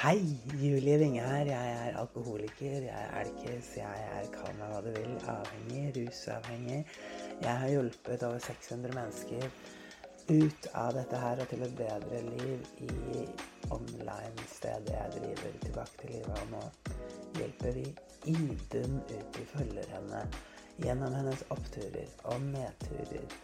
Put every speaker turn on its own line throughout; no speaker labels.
Hei, Julie Winge her. Jeg er alkoholiker, jeg er alkis, jeg er kall meg hva du vil, avhengig, rusavhengig. Jeg har hjulpet over 600 mennesker ut av dette her og til et bedre liv i online-stedet jeg driver tilbake til livet. Og nå hjelper vi Idun ut i følgerne gjennom hennes oppturer og nedturer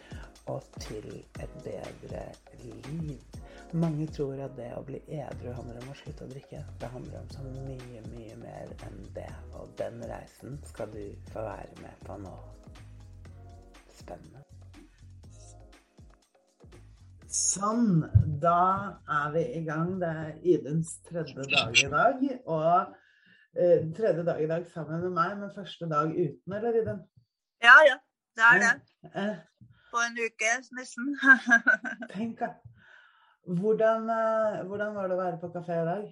og til et bedre liv. Mange tror at det å bli edru handler om å slutte å drikke. Det handler om så mye, mye mer enn det. Og den reisen skal du få være med på nå. Spennende. Sånn. Da er vi i gang. Det er Iduns tredje dag i dag. Og eh, tredje dag i dag sammen med meg, men første dag uten, eller Idun?
Ja, ja. Det er det.
Eh,
På en uke, nesten.
tenk, da. Hvordan, eh, hvordan var det å være på kafé i dag?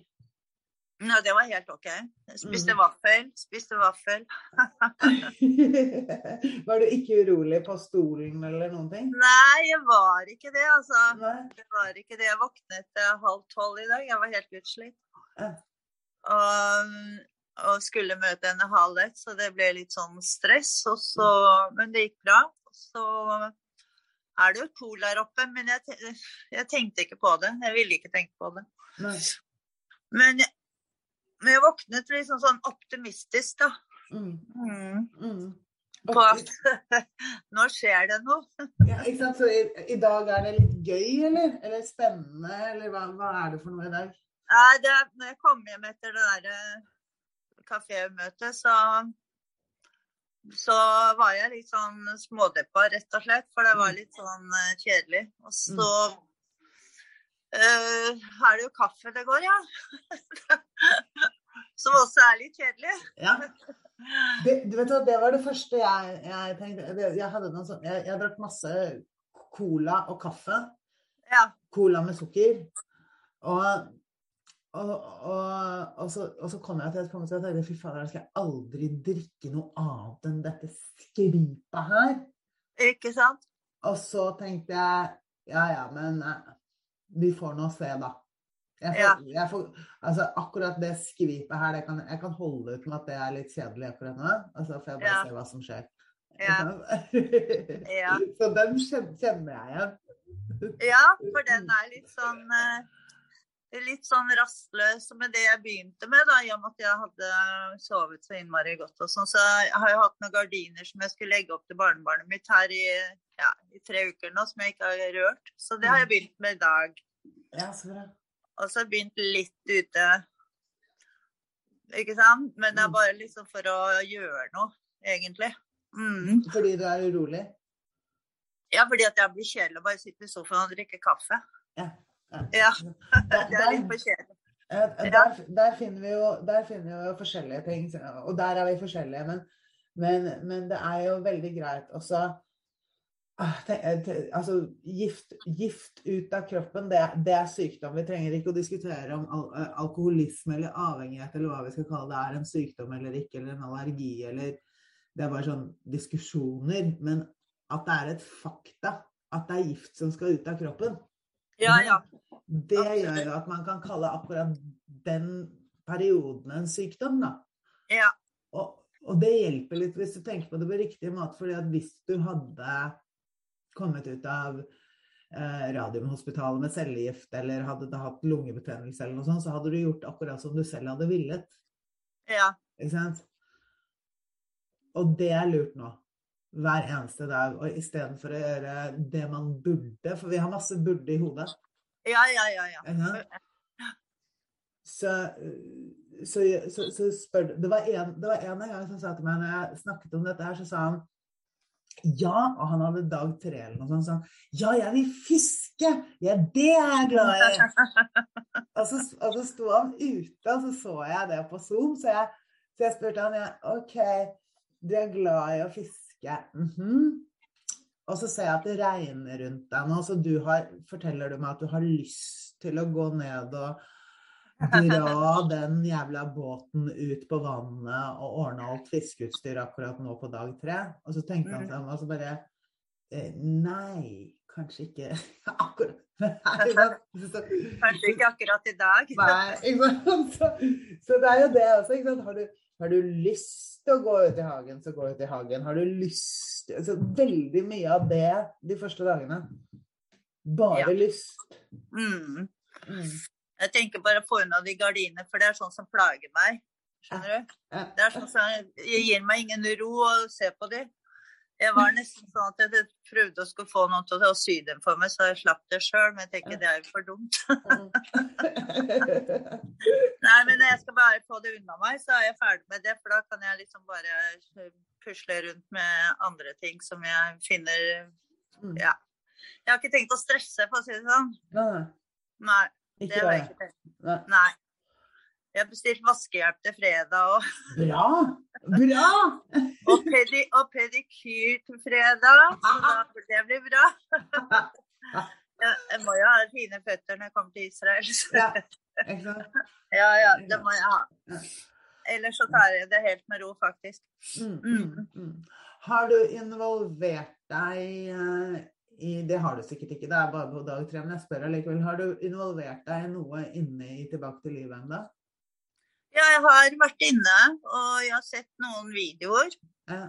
Ja, det var helt OK. Jeg spiste
mm.
vaffel, spiste vaffel.
var du ikke urolig på stolen eller noen ting?
Nei, jeg var ikke det, altså.
Nei?
Det var ikke det. Jeg våknet eh, halv tolv i dag. Jeg var helt utslitt.
Ja.
Og, og skulle møte henne halv ett, så det ble litt sånn stress. Så, men det gikk bra. Så er det jo pool der oppe, men jeg, jeg tenkte ikke på det. Jeg ville ikke tenke på det.
Nei.
Men, men jeg våknet liksom sånn optimistisk, da.
Mm.
Mm.
Mm.
På at nå skjer det noe.
Ja, ikke sant? Så i, i dag er det litt gøy, eller? Eller spennende, eller hva, hva er det for noe i dag?
Nei, det, når jeg kom hjem etter det der eh, kafémøtet, så så var jeg litt sånn smådeppa, rett og slett. For det var litt sånn eh, kjedelig. Og så uh, er det jo kaffe det går, ja. Som også er litt kjedelig.
Ja. Det, du vet hva, det var det første jeg, jeg tenkte. Jeg, hadde noe sånt, jeg, jeg drakk masse cola og kaffe.
Ja.
Cola med sukker. Og, og, og, og, så, og så kom jeg til et punkt hvor jeg tenkte fy fader, jeg skal aldri drikke noe annet enn dette skvipet her.
Ikke sant?
Og så tenkte jeg ja ja, men eh, vi får nå se, da. Jeg får,
Ja.
jeg får, altså akkurat det skvipet her, det kan, jeg kan holde ut med at det er litt kjedelig akkurat nå. Altså får jeg bare
Ja.
se hva som skjer.
Ja. Ja.
Så den kjenner jeg igjen.
Ja, for den er litt sånn eh, Litt sånn rastløs med det jeg begynte med, da, i og med at jeg hadde sovet så innmari godt. og sånn, Så jeg har jo hatt noen gardiner som jeg skulle legge opp til barnebarnet mitt her i, ja, i tre uker nå, som jeg ikke har rørt. Så det har jeg begynt med i dag.
Ja, så bra.
Og så begynt litt ute. Ikke sant? Men det er
Mm.
bare liksom for å gjøre noe, egentlig. Mm.
Fordi du er urolig?
Ja, fordi at jeg blir kjedelig å bare sitte i sofaen og drikke kaffe.
Ja.
Ja, det er litt for kjedelig.
Eh, Der, der, finner vi jo, der finner vi jo forskjellige ting, og der er vi forskjellige. Men, men, men det er jo veldig greit også ah, eh, Altså, gift, gift ut av kroppen, det, det er sykdom. Vi trenger ikke å diskutere om al eh, alkoholisme eller avhengighet eller hva vi skal kalle det, er en sykdom eller ikke, eller en allergi eller Det er bare sånn diskusjoner. Men at det er et fakta at det er gift som skal ut av kroppen.
Ja, ja.
Det gjør jo at man kan kalle akkurat den perioden en sykdom, da.
Ja.
Og, og det hjelper litt hvis du tenker på det på riktig måte, fordi at hvis du hadde kommet ut av eh, Radiumhospitalet med cellegift, eller hadde det hatt lungebetennelse eller noe sånt, så hadde du gjort akkurat som du selv hadde villet.
ja.
Ikke sant? Og det er lurt nå. Hver eneste dag. Og istedenfor å gjøre det man burde, for vi har masse burde i hodet.
Ja, ja, ja. ja.
Så, så, så, så spør du Det var en, det var en gang som sa til meg når jeg snakket om dette her, så sa han ja, og han hadde dag tre eller noe sånt. Så han, ja, jeg vil fiske! Ja, det er jeg glad i! Og så, og så sto han ute, og så så jeg det på Zoom, så jeg, så jeg spurte han ja, OK, du er glad i å fiske. Mhm. Og så ser jeg at det regner rundt deg nå, så du har, forteller du meg at du har lyst til å gå ned og dra den jævla båten ut på vannet og ordne alt fiskeutstyr akkurat nå på dag tre. Og så tenkte han seg om, og så bare eh, Nei, kanskje ikke akkurat
Kanskje ikke akkurat i dag.
Nei? Så, så det er jo det også. Ikke sant? Har, du, har du lyst til å gå ut i hagen, så gå ut i hagen. Har du lyst altså, Veldig mye av det de første dagene. Bare
Ja.
lyst.
Mm.
Mm.
Jeg tenker bare å få unna de gardinene, for det er sånn som plager meg. Skjønner du? Det er sånn som jeg gir meg ingen ro å se på de. Jeg var nesten sånn at jeg prøvde å skulle få noen til å sy dem for meg, så jeg slapp det sjøl. Men jeg tenker det er jo for dumt. Nei, men jeg skal bare få det unna meg, så er jeg ferdig med det. For da kan jeg liksom bare pusle rundt med andre ting som jeg finner
Mm.
Ja. Jeg har ikke tenkt å stresse, for å si det sånn.
Nei, nei.
Det har jeg ikke tenkt.
Nei.
Jeg har bestilt vaskehjelp til fredag òg.
Bra! Bra!
og, pedi, og pedikyr til fredag. Så da, det blir bra. Jeg, må jo ha fine føtter når jeg kommer til Israel.
Ja.
Ja, ja, det må jeg ha. Ellers så tar jeg det helt med ro, faktisk.
Mm, mm, mm. Har du involvert deg eh, i Det har du sikkert ikke, det er bare på dag tre, men jeg spør allikevel. Har du involvert deg i noe inne i Tilbake til livet ennå?
Ja, jeg har vært inne, og jeg har sett noen videoer.
Ja.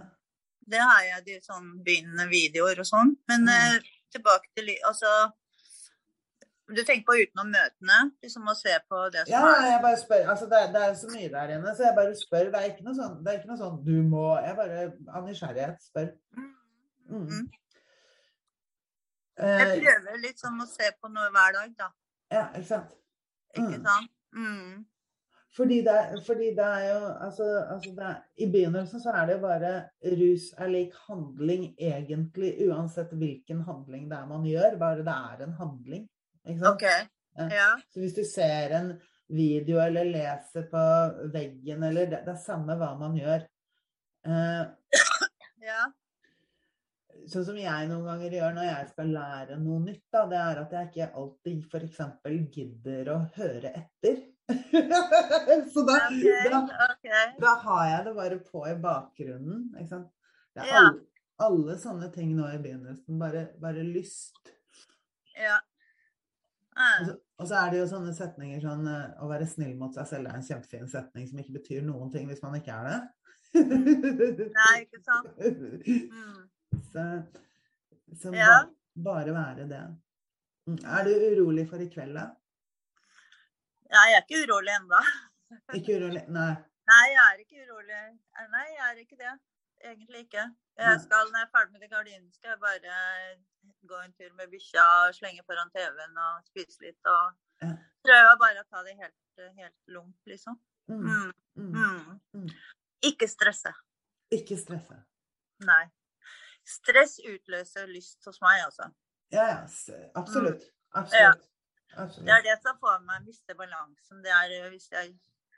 Det har jeg, de sånn begynnende videoer og sånn. Men
Mm.
eh, tilbake til Altså Du tenker på utenom møtene? Liksom å se på det som
ja,
er
jeg bare spør. Altså, det, det er så mye der inne, så jeg bare spør. Det er ikke noe sånn, det er ikke noe sånn du må Jeg bare av nysgjerrighet spør. Mm.
Mm.
Eh,
Jeg prøver litt sånn å se på noe hver dag, da.
ja, ikke sant?
Ikke
Mm.
sant? Mm.
Fordi det, fordi det er jo altså, altså er, I begynnelsen så er det jo bare rus er lik handling egentlig, uansett hvilken handling det er man gjør. Bare det er en handling. Ikke sant?
OK.
Ja.
Ja.
Så hvis du ser en video eller leser på veggen eller Det, det er samme hva man gjør. Eh,
Ja.
sånn som jeg noen ganger gjør når jeg skal lære noe nytt, da, det er at jeg ikke alltid f.eks. gidder å høre etter. så da,
okay,
da,
okay.
da har jeg det bare på i bakgrunnen. Ikke sant? Det er
Ja.
alle, alle sånne ting nå i begynnelsen. Bare, bare lyst.
Ja.
Og
Eh,
så, og så er det jo sånne setninger sånn eh, Å være snill mot seg selv er en kjempefin setning som ikke betyr noen ting hvis man ikke er det.
Nei, ikke sant? Mm.
Så, så
Ja.
ba, bare være det. Mm, Er du urolig for i kveld, da?
Ja, jeg er ikke urolig ennå.
Ikke urolig? Nei.
Nei, jeg er ikke urolig. Nei, jeg er ikke det. Egentlig ikke. Jeg skal, når jeg er ferdig med de gardinene, skal jeg bare gå en tur med bikkja, slenge foran TV-en og spise litt. Og prøve bare å ta det helt, helt lugnt, liksom.
Mm,
Mm.
mm.
Mm.
Mm.
Ikke stresse.
Ikke stresse.
Nei. Stress utløser lyst hos meg, altså.
Ja, ja. absolutt. Absolutt.
Ja.
Absolutt.
Det er det som får meg å miste balansen. Det er eh, hvis jeg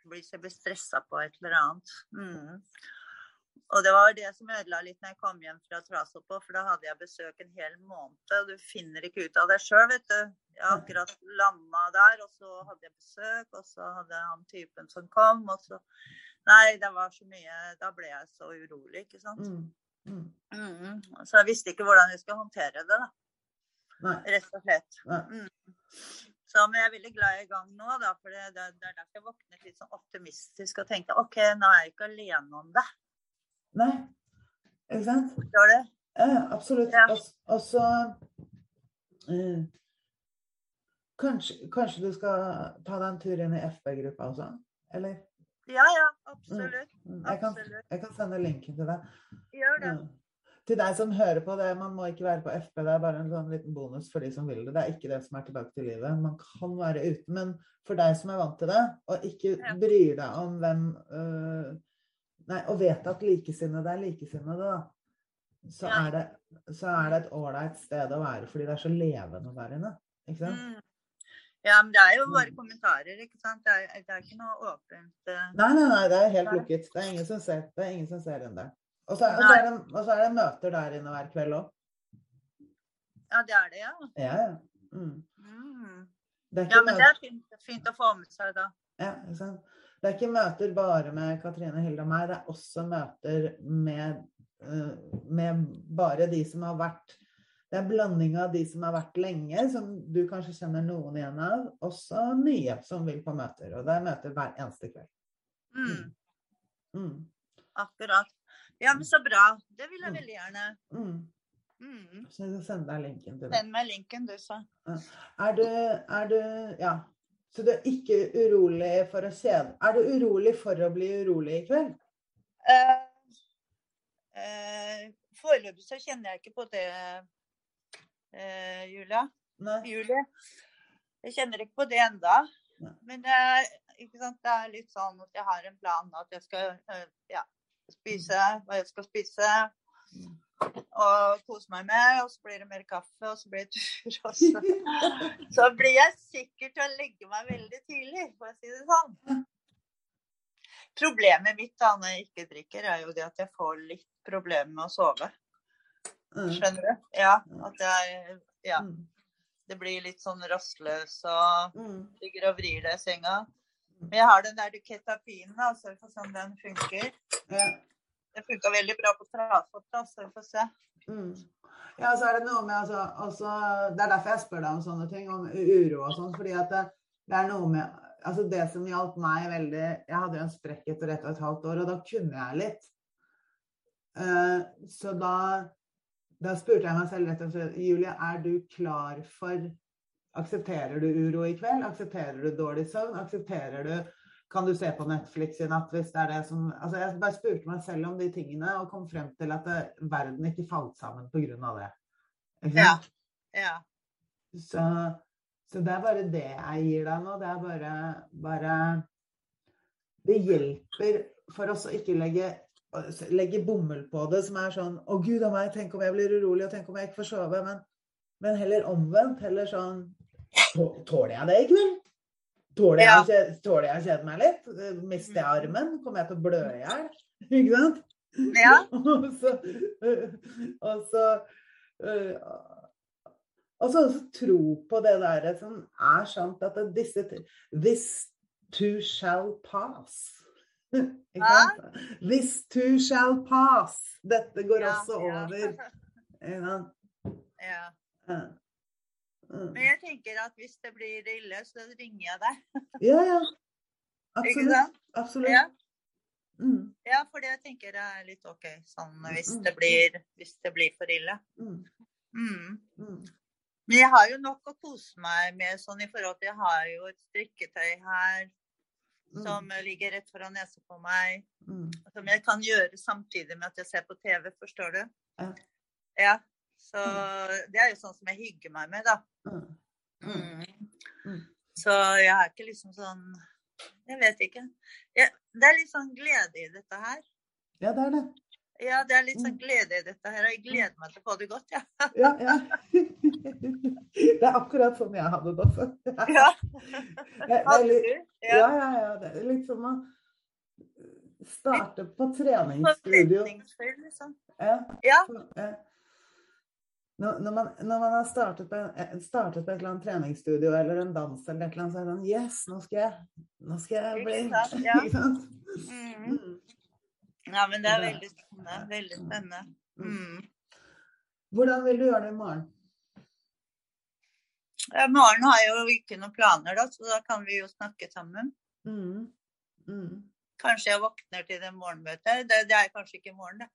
blir, så jeg blir stressa på et eller annet. Mm. Og det var det som ødela litt når jeg kom hjem fra Trasopo, for da hadde jeg besøk en hel måned. Og du finner ikke ut av deg sjøl, vet du. Jeg har akkurat landa der, og så hadde jeg besøk, og så hadde han typen som kom, og så Nei, det var så mye Da ble jeg så urolig, ikke sant.
Mm. Mm.
Mm. Så jeg visste ikke hvordan jeg skulle håndtere det, da. Rett og slett. Mm. Så, men jeg er veldig glad jeg er i gang nå, da, for det, det, det er derfor jeg våknet litt sånn optimistisk og tenkte OK, nå er jeg ikke alene om det.
Nei. Ikke sant?
Forstår du?
Ja, absolutt.
Ja.
Og, så eh, kanskje, kanskje du skal ta deg en tur inn i FB-gruppa også? Eller?
Ja, ja, absolutt.
Mm, Jeg kan,
Absolutt.
jeg kan sende linken til deg.
Gjør det.
Ja. Til deg som hører på det, man må ikke være på FB, det er bare en sånn liten bonus for de som vil det. Det er ikke det som er tilbake til livet. Man kan være uten, men for deg som er vant til det, og ikke
Ja.
bryr deg om hvem øh, Nei, og vet at likesinnede er likesinnede, da. Så,
Ja.
er det, så er det et ålreit sted å være, fordi det er så levende der inne. Ikke sant?
Mm. Ja, men det er jo bare
Mm.
kommentarer, ikke sant. Det er, det er ikke noe åpent. uh...
Nei, nei, nei, det er helt lukket. Det er ingen som ser, det er ingen som ser inn der. Og så, og, så det, og så er det møter der inne hver kveld òg.
Ja, det er det, ja.
Ja, ja. Mm.
Mm.
Det
Ja, men det er fint, fint å få med seg, da.
Ja, ikke sant? Det er ikke møter bare med Katrine, Hilde og meg, det er også møter med, eh, med bare de som har vært det er en blanding av de som har vært lenge, som du kanskje kjenner noen igjen av, også nye som vil på møter. Og det er møter hver eneste kveld.
Mm,
Mm.
akkurat. Ja, men så bra. Det vil jeg
Mm.
veldig gjerne.
Mm.
Mm.
Så send deg linken det.
Send meg linken, du, sa.
Er du, er du Ja. Så du er ikke urolig for å se. Er du urolig for å bli urolig i kveld?
Uh, uh, Foreløpig så kjenner jeg ikke på det, uh, Julia. Julie. Jeg kjenner ikke på det enda.
Nei.
Men det er, ikke sant? det litt sånn at jeg har en plan at jeg skal ja, spise hva jeg skal spise.
Mm.
Og kose meg med. Og så blir det mer kaffe, og så blir det tur. Og så, så blir jeg sikker til å legge meg veldig tidlig, for å si det sånn. Problemet mitt da når jeg ikke drikker, er jo det at jeg får litt problemer med å sove.
Mm.
Skjønner du? Ja. At jeg Ja.
Mm.
Det blir litt sånn rastløs og ligger og vrir deg i senga. Jeg har den der ketapinen, da, så vi får se om den funker.
Ja.
Den funka veldig bra på trashopp, da, så vi får se.
Mm. Ja, så er det noe med altså, også, Det er derfor jeg spør deg om sånne ting, om uro og sånn. Fordi at det, det er noe med Altså det som hjalp meg veldig Jeg hadde jo en sprekk etter ett og et halvt år, og da kunne jeg litt. Uh, så da, da spurte jeg meg selv rett og slett Julie, er du klar for Aksepterer du uro i kveld? Aksepterer du dårlig søvn? Aksepterer du Kan du se på Netflix i natt hvis det er det som Altså jeg bare spurte meg selv om de tingene og kom frem til at det, verden ikke falt sammen pga. det. Ikke
Ja. Ja.
Så, så det er bare det jeg gir deg nå. Det er bare, bare Det hjelper for oss å ikke legge, legge bomull på det, som er sånn Å, gud a meg, tenk om jeg blir urolig, og tenk om jeg ikke får sove. Men, men heller omvendt. Heller sånn Tåler jeg det i kveld? Tåler jeg,
Ja.
å kje- tåler jeg å kjede meg litt? Mister jeg armen? Kommer jeg til å blø i hjel? Ikke sant?
ja.
og så, og så øh, og så også tro på det der som er sant, at det- disse This too shall pass. Ikke sant? This too shall pass. Dette går
Ja,
også
ja.
over.
Ja.
Ja. Mm.
Men jeg tenker at hvis det blir ille, så ringer jeg deg.
ja, ja. Absolutt. Absolutt.
Ja.
Mm.
ja, for det tenker jeg er litt OK sånn hvis
Mm.
det blir, hvis det blir for ille.
Mm.
Mm.
Mm.
Men jeg har jo nok å kose meg med sånn i forhold til Jeg har jo et strikketøy her
Mm.
som ligger rett foran nesa på meg.
Mm.
Som jeg kan gjøre samtidig med at jeg ser på TV, forstår du?
Ja.
Så det er jo sånn som jeg hygger meg med, da.
Mm.
Mm.
Mm.
Så jeg er ikke liksom sånn Jeg vet ikke. Jeg, det er litt sånn glede i dette her.
Ja, det er det.
Ja, det er litt sånn
Mm.
glede i dette her. og Jeg gleder meg til å få det godt, ja.
Ja, ja. Det er akkurat sånn jeg hadde det også.
ja.
Det litt- Ja,
Ja.
ja. Det er litt som å starte på treningsstudio.
Forventningsfull, liksom.
Ja,
Ja.
Når, når, man, når man har startet på, en- startet på et eller annet treningsstudio eller en dans eller et eller annet, så er det sånn Yes, nå skal jeg, nå skal jeg bli
ja. Mm.
Mm.
ja, men det er veldig spennende. Veldig spennende.
Mm.
Mm.
Hvordan vil du gjøre det i morgen?
Ja, morgen har jeg jo ikke noen planer, da, så da kan vi jo snakke sammen.
Mm. Mm.
Kanskje jeg våkner til det morgenmøtet. Det, det er kanskje ikke i morgen, det.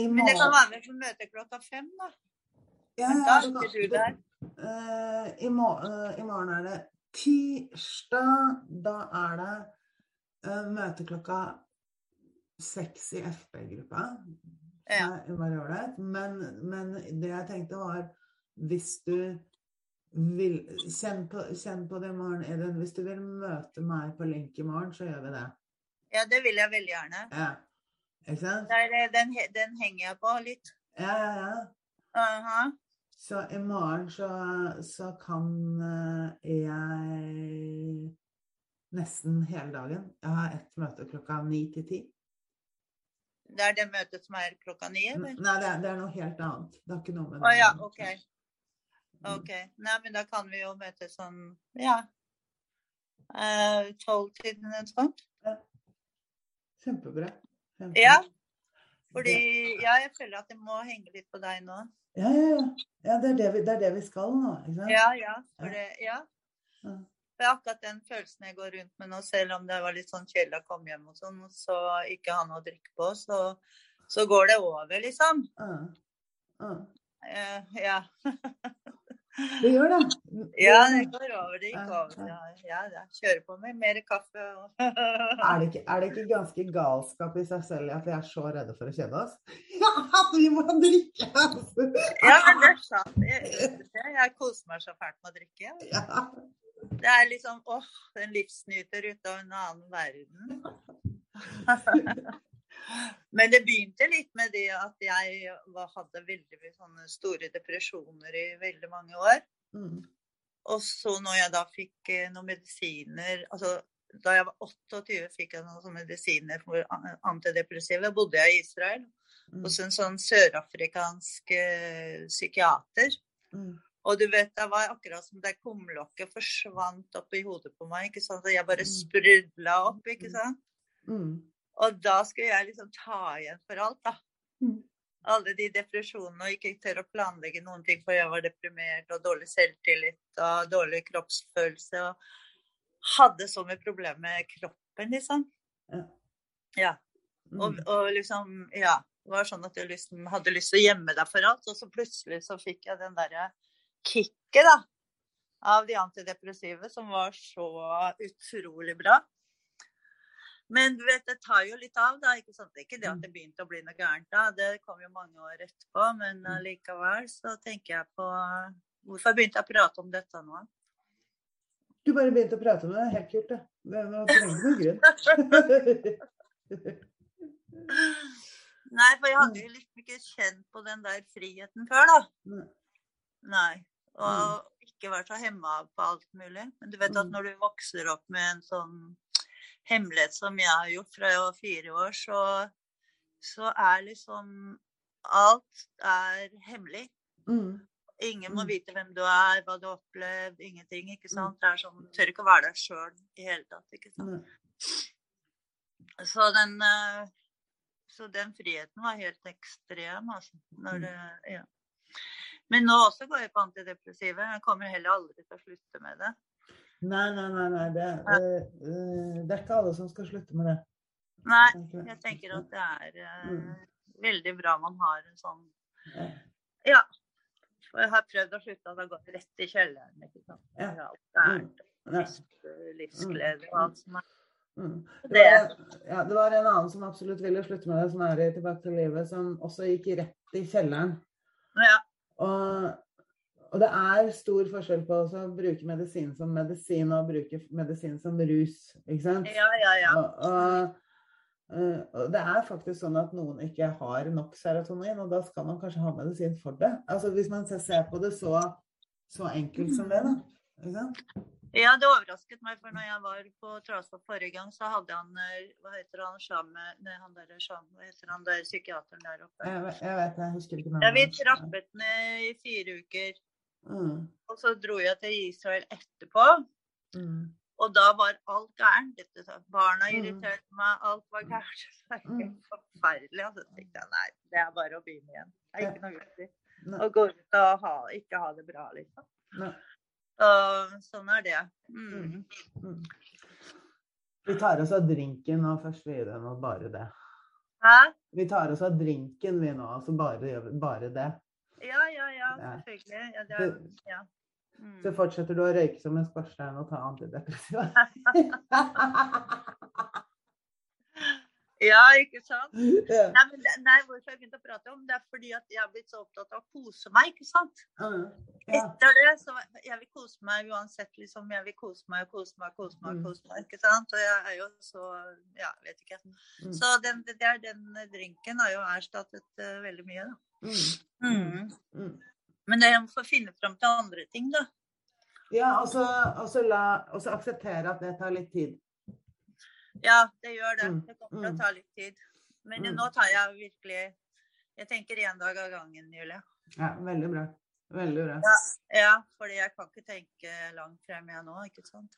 I
Men jeg kan være med på møtet klokka fem, da.
Ja,
Men da er ikke du der.
Uh, i, mor uh, I morgen er det tirsdag. Da er det uh, møte klokka seks i FB-gruppa.
Ja.
Men, men det jeg tenkte var Hvis du vil Kjenn på, kjenn på det i morgen, Edin. Hvis du vil møte meg på link i morgen, så gjør vi det.
ja, det vil jeg veldig gjerne.
Ja. Ikke sant?
Det er, den, den henger jeg på litt.
Ja, ja, ja.
Aha.
Så i morgen så, så kan eh, jeg nesten hele dagen. Jeg har ett møte klokka ni til ti.
Det er det møtet som er klokka ni,
Nei, det er, det er noe helt annet. Det har ikke noe med
Å ja,
å
OK. ok. Nei, men da kan vi jo møtes sånn, ja Tolv-tiden eller noe sånt.
Kjempebra. Kjempebra.
Ja. Fordi ja, jeg føler at jeg må henge litt på deg nå.
Ja, ja, ja. ja det, er det, vi, det er det vi skal nå?
Ja, ja. For det, ja. Er akkurat den følelsen jeg går rundt med nå, selv om det var litt sånn kjedelig å komme hjem og sånn, så ikke ha noe å drikke på, så, så går det over, liksom.
Ja. Ja.
Eh, ja.
Det gjør det.
ja, det går over. Det gikk over. Ja, ja, ja. Kjører på med mer kaffe
Er det, ikke, er det ikke ganske galskap i seg selv at vi er så redde for å kjenne oss? Ja, at vi må drikke!
Ja, men det er sant. Jeg, jeg koser meg så fælt med å drikke.
Ja.
Det er liksom åh, en livsnyter ute av en annen verden. Men det begynte litt med det at jeg var, hadde veldig store depresjoner i veldig mange år.
Mm.
Og så når jeg da fikk eh, noen medisiner altså Da jeg var 28, fikk jeg noen medisiner for antidepressiva. Da bodde jeg i Israel
Mm.
hos en sånn sørafrikansk eh, psykiater.
Mm.
Og du vet, det var akkurat som det kumlokket forsvant opp i hodet på meg. ikke sant? Og jeg bare
Mm.
sprudla opp, ikke sant.
Mm.
Og da skulle jeg liksom ta igjen for alt, da.
Mm.
Alle de depresjonene og ikke tørre å planlegge noen ting, for jeg var deprimert og dårlig selvtillit og dårlig kroppsfølelse. Og hadde så mye problemer med kroppen, liksom.
Ja.
Ja. Og,
Mm.
og liksom, ja. Det var sånn at jeg liksom hadde lyst til å gjemme deg for alt, og så plutselig så fikk jeg den derre kicket, da. Av de antidepressive, som var så utrolig bra. Men du vet, det tar jo litt av, da. ikke sant? Det er ikke det at det begynte å bli noe gærent da. Det kom jo mange år etterpå. Men
Mm.
likevel så tenker jeg på Hvorfor begynte jeg å prate om dette nå?
Du bare begynte å prate om deg. Helt kult, det. Det var trenger noen grunn.
Nei, for jeg hadde jo liksom ikke kjent på den der friheten før, da.
Nei.
Og ikke vært så hemma på alt mulig. Men du vet at
Mm.
når du vokser opp med en sånn hemmelighet som jeg har gjort fra jeg var fire år, så, så er liksom Alt er hemmelig.
Mm.
Ingen må
Mm.
vite hvem du er, hva du har opplevd, ingenting. ikke sant? Det er sånn, Du tør ikke å være deg sjøl i hele tatt. ikke sant?
Mm.
Så den, eh, så den friheten var helt ekstrem, altså.
Mm.
det, ja. Men nå også går jeg på antidepressive. Jeg kommer heller aldri til å slutte med det.
Nei, nei, nei. nei. Det, eh, eh, det er ikke alle som skal slutte med det.
Nei,
jeg.
tenker at det er
Mm.
veldig bra man har en sånn
Ja.
For jeg har prøvd å slutte, og det har gått rett i kjelleren. ikke sant?
Ja.
Det er alt gærent.
Ja.
Livsglede og alt som er
Mm. Det
Det,
var, ja, det var en annen som absolutt ville slutte med det, som er i Tilbake til livet, som også gikk rett i kjelleren.
ja.
Og, det er stor forskjell på å bruke medisin som medisin og bruke medisin som rus, ikke sant?
ja, ja, ja.
Og, og, eh, og det er faktisk sånn at noen ikke har nok serotonin, og da skal man kanskje ha medisin for det. Altså Hvis man ser- på det så, så enkelt som det, da. Ikke sant?
Ja, det overrasket meg, for når jeg var på Trasvoll forrige gang, så hadde han eh, Hva heter han? Shame, nei, han der, Shame, hva heter han der psykiateren der oppe?
Jeg, jeg vet jeg husker ikke navnet.
Ja, vi trappet ned i fire uker.
Mm,
Og så dro jeg til Israel etterpå.
mm,
Og da var alt gærent. Barna
Mm.
irriterte meg, alt var gærent. Det er helt
Mm.
forferdelig. Og så tenkte jeg nei, det er bare å begynne igjen. Det er ikke noe vits i å gå ut og ha, ikke ha det bra, liksom.
Nei.
Og sånn er det. Mm.
mm. Vi tar oss av drinken nå først, vi gjør nå bare det.
Hæ?
Vi tar oss av drinken vi nå, altså bare, bare det.
Ja, ja, ja, selvfølgelig. Ja, det er, ja. Mm.
Så fortsetter du å røyke som en skorstein og ta antidepressiva.
ja, ikke sant?
ja.
Nei, men nei, hvorfor jeg begynte å prate om det, er fordi at jeg har blitt så opptatt av å kose meg, ikke sant?
Ja.
Etter det, så jeg vil kose meg uansett, liksom. Jeg vil kose meg og kose meg, kose meg,
Mm.
kose meg, ikke sant? Og jeg er jo så, ja, vet ikke.
Mm.
Så den, det den drinken har jo erstattet uh, veldig mye, da.
Mm.
Mm.
Mm.
Men jeg må få finne fram til andre ting, da.
Ja, og så og så la- og så akseptere at det tar litt tid.
Ja, det gjør det.
Mm,
Det kommer til
mm.
å ta litt tid. Men
Mm.
nå tar jeg virkelig Jeg tenker én dag av gangen, Julie.
Ja, veldig bra. Veldig bra.
Ja, ja, fordi jeg kan ikke tenke langt frem jeg nå, ikke sant.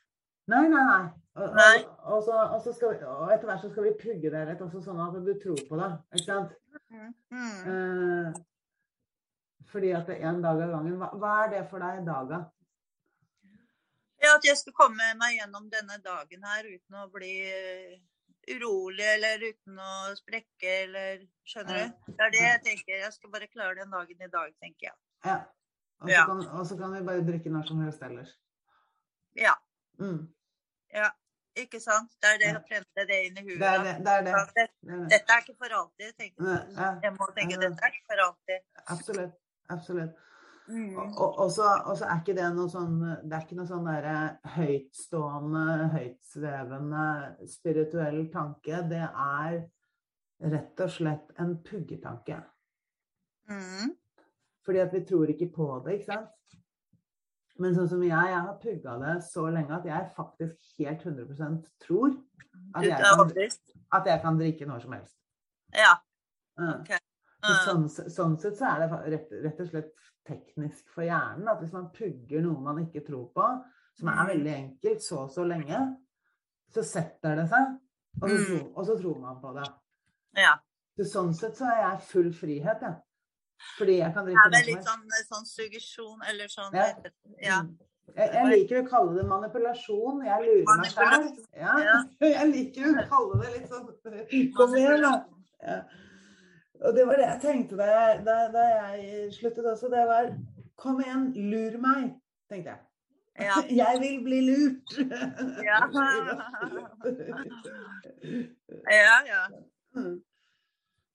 Nei, nei, nei. Og,
Nei.
og, og, så, og, så vi, etter hvert så skal vi pugge det litt, også sånn at du tror på det. Ikke sant?
Mm. Mm.
Eh, fordi at det er en dag av gangen. Hva, hva er det for deg, daga?
Ja, at jeg skal komme meg gjennom denne dagen her uten å bli eh, urolig eller uten å sprekke eller Skjønner du? Det er det jeg tenker. Jeg skal bare klare den dagen i dag, tenker jeg.
Ja. Og så
Ja.
kan, og så kan vi bare drikke når som helst ellers.
Ja.
Mm.
ja. Ikke sant? Det er det å prente det inn i huet.
Det er det. det, er det.
Det-
det, er.
Dette er ikke for alltid, tenker jeg. Jeg må tenke dette er ikke for alltid.
Absolutt. Absolutt.
Mm.
Og, og, og så og så er ikke det noe sånn Det er ikke noe sånn derre høytstående, høytsvevende spirituell tanke. Det er rett og slett en puggetanke.
Mm.
Fordi at vi tror ikke på det, ikke sant? Men sånn som jeg, jeg har pugga det så lenge at jeg faktisk helt 100% tror at jeg, kan, at jeg kan drikke når som helst.
Ja.
Okay.
ok.
Så sånn, sånn sett så er det rett, rett og slett teknisk for hjernen at hvis man pugger noe man ikke tror på, som er
Mm.
veldig enkelt så og så lenge, så setter det seg, og så,
Mm.
tror, og så tror man på det.
ja.
Så sånn sett så er jeg full frihet, jeg. Fordi jeg kan
Det er litt sånn, sånn suggesjon eller sånn
Ja.
Ja.
Mm. Jeg, jeg liker å kalle det manipulasjon. Jeg lurer meg sjøl. Ja. Jeg liker å kalle det litt sånn Kom igjen, da. Ja. Og det var det jeg tenkte da jeg, da, da jeg sluttet også. Det var Kom igjen, lur meg, tenkte jeg.
Ja.
Jeg vil bli lurt.
Ja. ja, ja.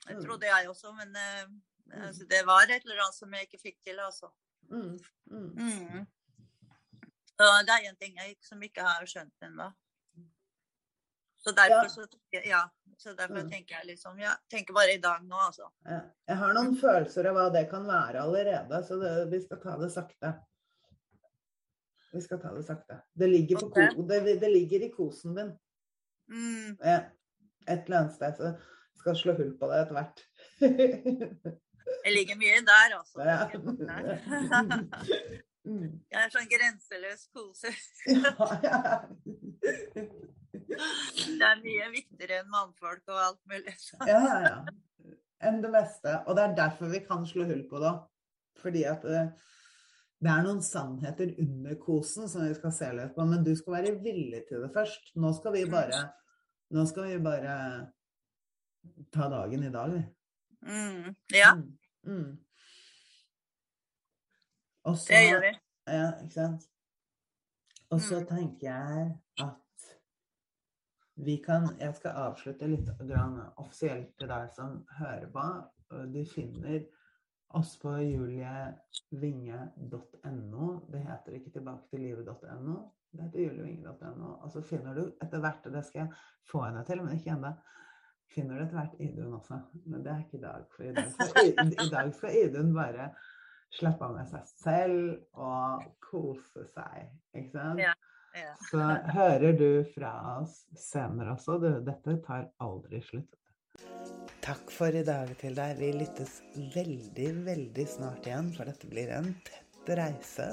Jeg trodde jeg også, men eh, altså, det var et eller annet som jeg ikke fikk til, altså.
Mm. Mm.
Mm. Det er en ting jeg ikke- som ikke har skjønt ennå. Så derfor,
Ja.
så, ja, så derfor
Mm.
tenker jeg liksom Jeg tenker bare i dag nå, altså.
Ja. Jeg har noen følelser av hva det kan være allerede, så det, vi skal ta det sakte. Vi skal ta det sakte. Det ligger, på ko, det, det ligger i kosen din.
Mm.
Ja. Et eller annet sted. Så skal slå hull på det etter hvert.
Jeg ligger mye der, altså.
Ja.
Jeg er sånn grenseløs kose. Det er mye viktigere enn mannfolk og alt mulig.
Ja, ja, ja. Enn det meste. Og det er derfor vi kan slå hull på det. Fordi at eh, det er noen sannheter under kosen som vi skal se litt på. Men du skal være villig til det først. Nå skal vi bare, skal vi bare ta dagen i dag, vi.
Mm. Ja,
Mm. Mm. Og så
det gjør vi.
Ja, ikke sant? Og så
Mm.
tenker jeg at vi kan Jeg skal avslutte litt grann offisielt til deg som hører på. Du finner oss på julievinge.no. Det heter ikke tilbake til livet.no. Det heter julievinge.no. Og så finner du etter hvert, og det skal jeg få henne til, men ikke ennå, finner du etter hvert Idun også. Men det er ikke i dag. For i dag skal, I, i dag skal Idun bare slappe av med seg selv og kose seg. Ikke sant?
Ja. Ja.
Så hører du fra oss senere også. Du, dette tar aldri slutt. Takk for i dag til deg. Vi lyttes veldig, veldig snart igjen, for dette blir en tett reise.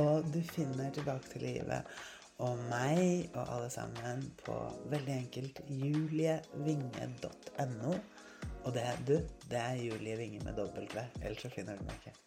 Og du finner tilbake til livet og meg og alle sammen på veldig enkelt julievinge.no. Og det, du, det er Julie Vinge med V. ellers så finner du meg ikke.